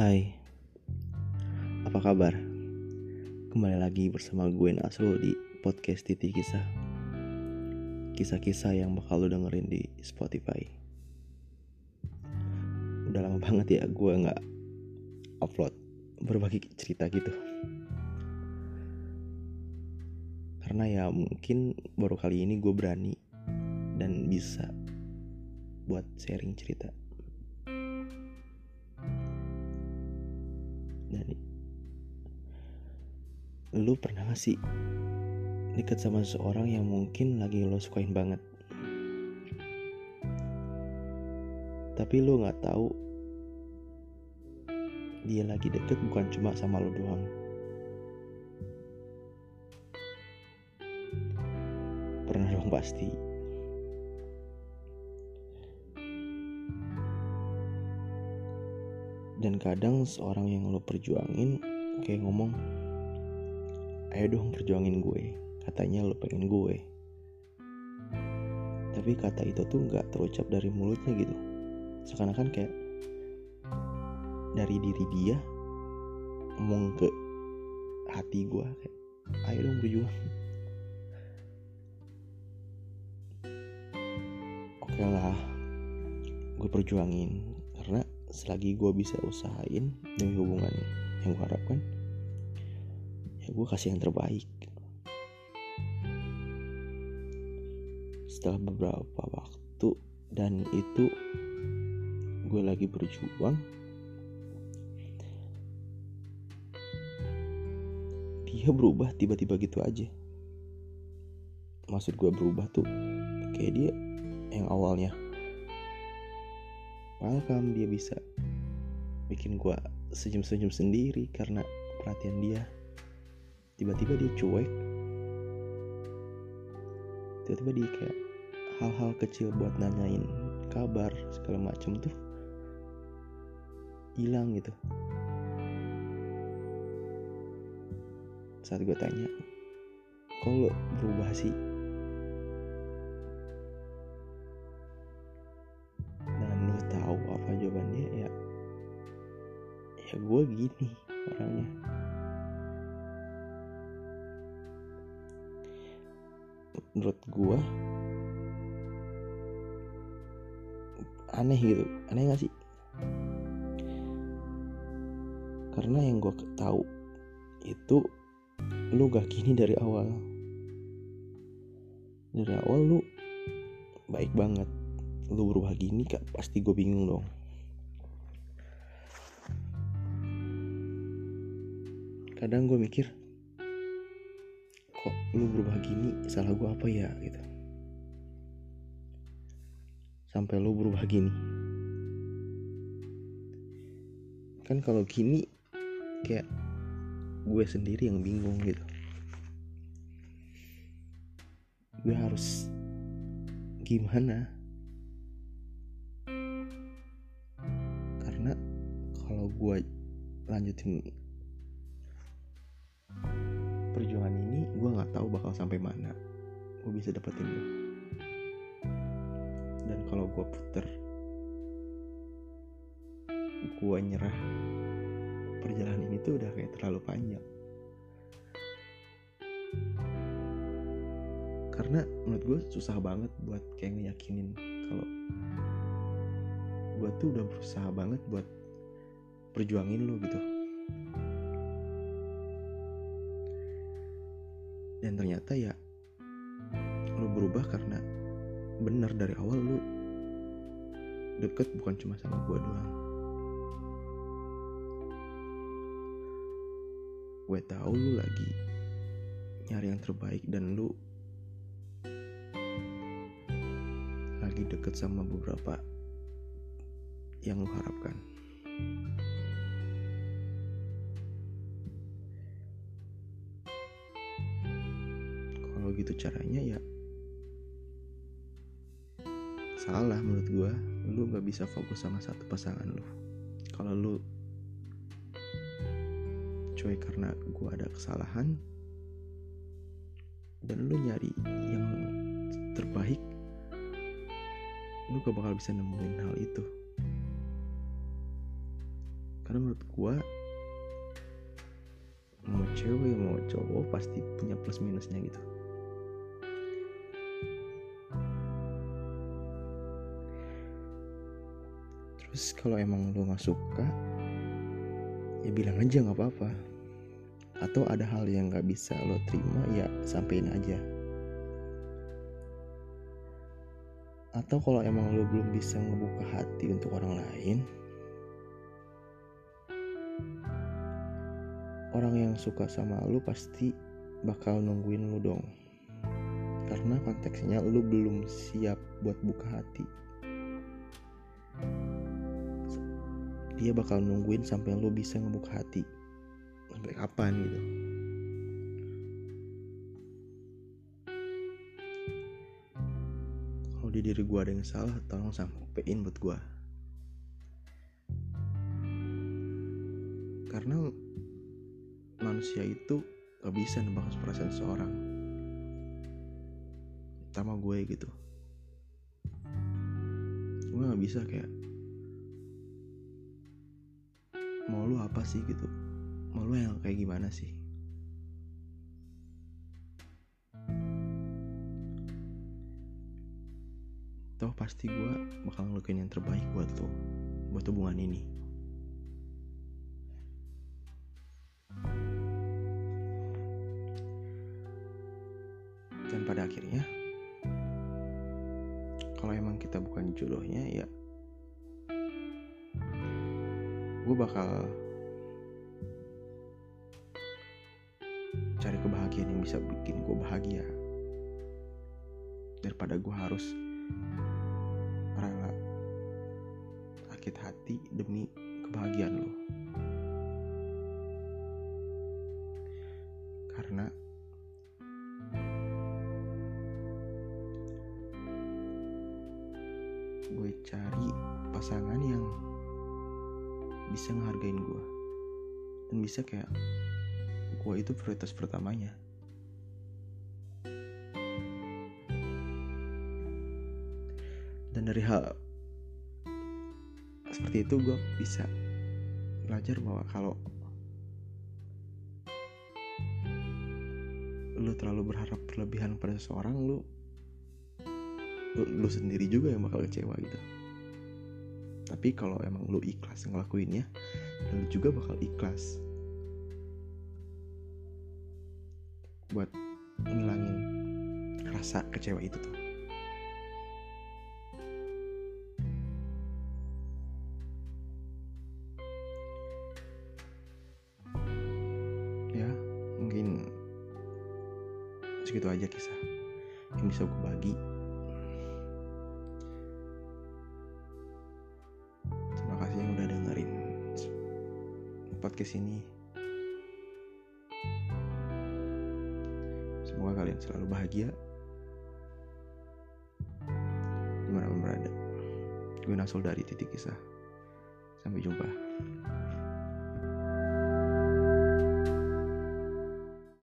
Hai, apa kabar? Kembali lagi bersama gue Nasrul di podcast Titi Kisah. Kisah-kisah yang bakal lo dengerin di Spotify. Udah lama banget ya gue gak upload berbagi cerita gitu. Karena ya mungkin baru kali ini gue berani dan bisa buat sharing cerita dan lu pernah gak sih deket sama seseorang yang mungkin lagi lo sukain banget? Tapi lu nggak tahu dia lagi deket bukan cuma sama lo doang. Pernah dong pasti dan kadang seorang yang lo perjuangin kayak ngomong ayo dong perjuangin gue. Katanya lo pengen gue. Tapi kata itu tuh nggak terucap dari mulutnya gitu. Seakan-akan kayak dari diri dia ngomong ke hati gue kayak ayo dong berjuang. Oke lah gue perjuangin selagi gue bisa usahain demi hubungan yang gue harapkan ya gue kasih yang terbaik. Setelah beberapa waktu dan itu gue lagi berjuang dia berubah tiba-tiba gitu aja. Maksud gue berubah tuh kayak dia yang awalnya welcome dia bisa bikin gue senyum-senyum sendiri karena perhatian dia. Tiba-tiba dia cuek. Tiba-tiba dia kayak hal-hal kecil buat nanyain kabar segala macem tuh hilang gitu. Saat gue tanya kok berubah sih gue gini orangnya. Menurut gue aneh gitu. Aneh gak sih? Karena yang gue tahu itu lu gak gini dari awal. Dari awal lu baik banget. Lu berubah gini kak pasti gue bingung dong kadang gue mikir kok lu berubah gini? Salah gue apa ya? Gitu. Sampai lu berubah gini. Kan kalau gini kayak gue sendiri yang bingung gitu. Gue harus gimana? Karena kalau gue lanjutin perjuangan ini gue nggak tahu bakal sampai mana. Gue bisa dapetin lo dan kalau gue puter gue nyerah perjalanan ini tuh udah kayak terlalu panjang. Karena menurut gue susah banget buat kayak ngeyakinin kalau gue tuh udah berusaha banget buat perjuangin lo gitu dan ternyata ya lo berubah karena benar dari awal lo deket bukan cuma sama gue doang. Gue tahu lu lagi nyari yang terbaik dan lu lagi deket sama beberapa yang lu harapkan gitu caranya ya salah menurut gue lu gak bisa fokus sama satu pasangan lu. Kalau lu cuek karena gue ada kesalahan dan lu nyari yang terbaik lu gak bakal bisa nemuin hal itu. Karena menurut gue mau cewek mau cowok pasti punya plus minusnya gitu terus kalau emang lo nggak suka ya bilang aja nggak apa-apa. Atau ada hal yang nggak bisa lo terima ya sampein aja. Atau kalau emang lo belum bisa ngebuka hati untuk orang lain orang yang suka sama lo pasti bakal nungguin lo dong. Karena konteksnya lo belum siap buat buka hati dia bakal nungguin sampai lo bisa ngebuka hati. Sampai kapan gitu? Kalau di diri gue ada yang salah tolong sampein buat gue karena manusia itu gak bisa nebak perasaan seorang. Sama gue gitu. Gue gak bisa kayak mau lu apa sih gitu? Mau lu yang kayak gimana sih? Toh pasti gue bakal ngelakuin yang terbaik buat lo buat hubungan ini. Dan pada akhirnya kalau emang kita bukan jodohnya ya gue bakal cari kebahagiaan yang bisa bikin gue bahagia. Daripada gue harus rela sakit hati demi kebahagiaan lo. Karena gue cari pasangan yang bisa ngehargain gue dan bisa kayak gue itu prioritas pertamanya. Dan dari hal seperti itu gue bisa belajar bahwa kalau lu terlalu berharap berlebihan pada seseorang lu lu, lu sendiri juga yang bakal kecewa gitu tapi kalau emang lu ikhlas ngelakuinnya lu juga bakal ikhlas. Buat ngilangin rasa kecewa itu tuh. Ya mungkin segitu aja kisah. Yang bisa gue bagi podcast ini semoga kalian selalu bahagia. Di mana pun berada. Gue Nasul dari titik kisah. Sampai jumpa